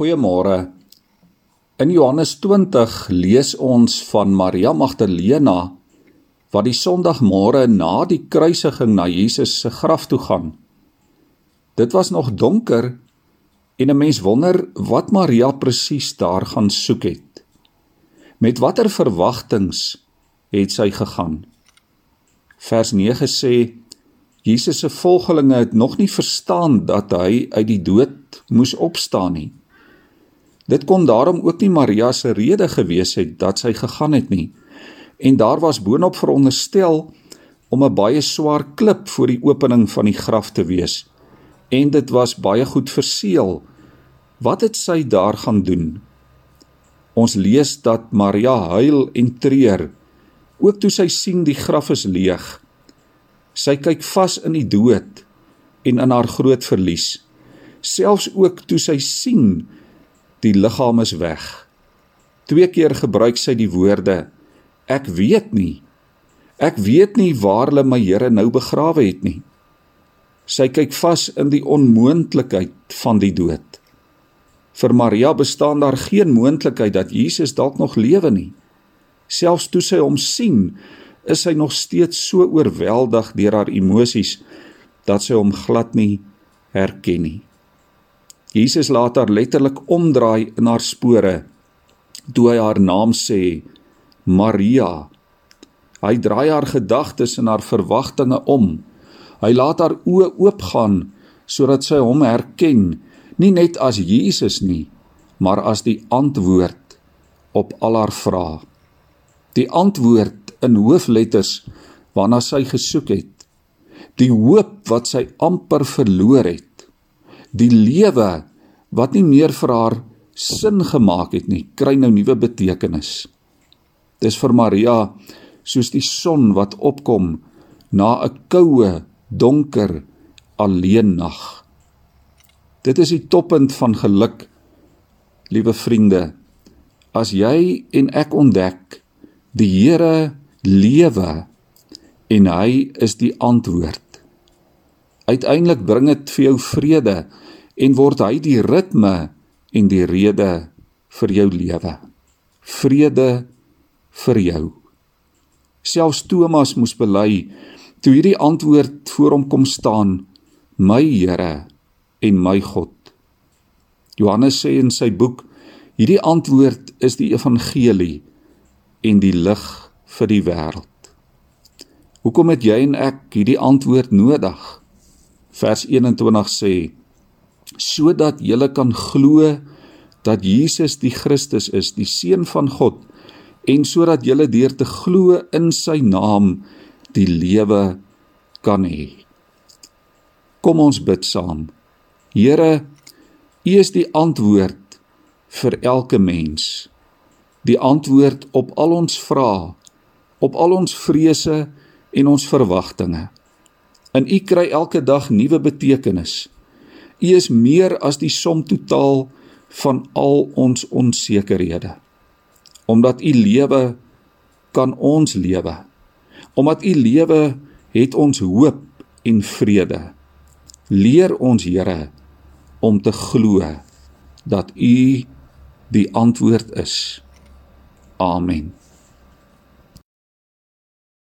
Goeiemôre. In Johannes 20 lees ons van Maria Magdalena wat die Sondagmôre na die kruisiging na Jesus se graf toe gaan. Dit was nog donker en 'n mens wonder wat Maria presies daar gaan soek het. Met watter verwagtinge het sy gegaan? Vers 9 sê Jesus se volgelinge het nog nie verstaan dat hy uit die dood moes opstaan nie. Dit kon daarom ook nie Maria se rede gewees het dat sy gegaan het nie. En daar was boonop veronderstel om 'n baie swaar klip voor die opening van die graf te wees. En dit was baie goed verseël. Wat het sy daar gaan doen? Ons lees dat Maria huil en treur ook toe sy sien die graf is leeg. Sy kyk vas in die dood en in haar groot verlies. Selfs ook toe sy sien die liggaam is weg. Twee keer gebruik sy die woorde ek weet nie. Ek weet nie waar hulle my Here nou begrawe het nie. Sy kyk vas in die onmoontlikheid van die dood. Vir Maria bestaan daar geen moontlikheid dat Jesus dalk nog lewe nie. Selfs toe sy hom sien, is sy nog steeds so oorweldig deur haar emosies dat sy hom glad nie herken nie. Jesus laat haar letterlik omdraai in haar spore toe hy haar naam sê Maria. Hy draai haar gedagtes en haar verwagtinge om. Hy laat haar oë oopgaan sodat sy hom herken, nie net as Jesus nie, maar as die antwoord op al haar vrae. Die antwoord in hoofletters waarna sy gesoek het. Die hoop wat sy amper verloor het die lewe wat nie meer vir haar sin gemaak het nie, kry nou nuwe betekenis. Dis vir Maria soos die son wat opkom na 'n koue, donker, alleen nag. Dit is die toppunt van geluk, liewe vriende, as jy en ek ontdek die Here lewe en hy is die antwoord uiteindelik bring dit vir jou vrede en word hy die ritme en die rede vir jou lewe. Vrede vir jou. Selfs Thomas moes bely toe hierdie antwoord voor hom kom staan: My Here en my God. Johannes sê in sy boek: Hierdie antwoord is die evangelie en die lig vir die wêreld. Hoekom het jy en ek hierdie antwoord nodig? Vers 21 sê sodat julle kan glo dat Jesus die Christus is, die seun van God en sodat julle deur te glo in sy naam die lewe kan hê. Kom ons bid saam. Here, U is die antwoord vir elke mens. Die antwoord op al ons vrae, op al ons vrese en ons verwagtinge. In U kry elke dag nuwe betekenis. U is meer as die som totaal van al ons onsekerhede. Omdat U lewe kan ons lewe. Omdat U lewe het ons hoop en vrede. Leer ons Here om te glo dat U die antwoord is. Amen.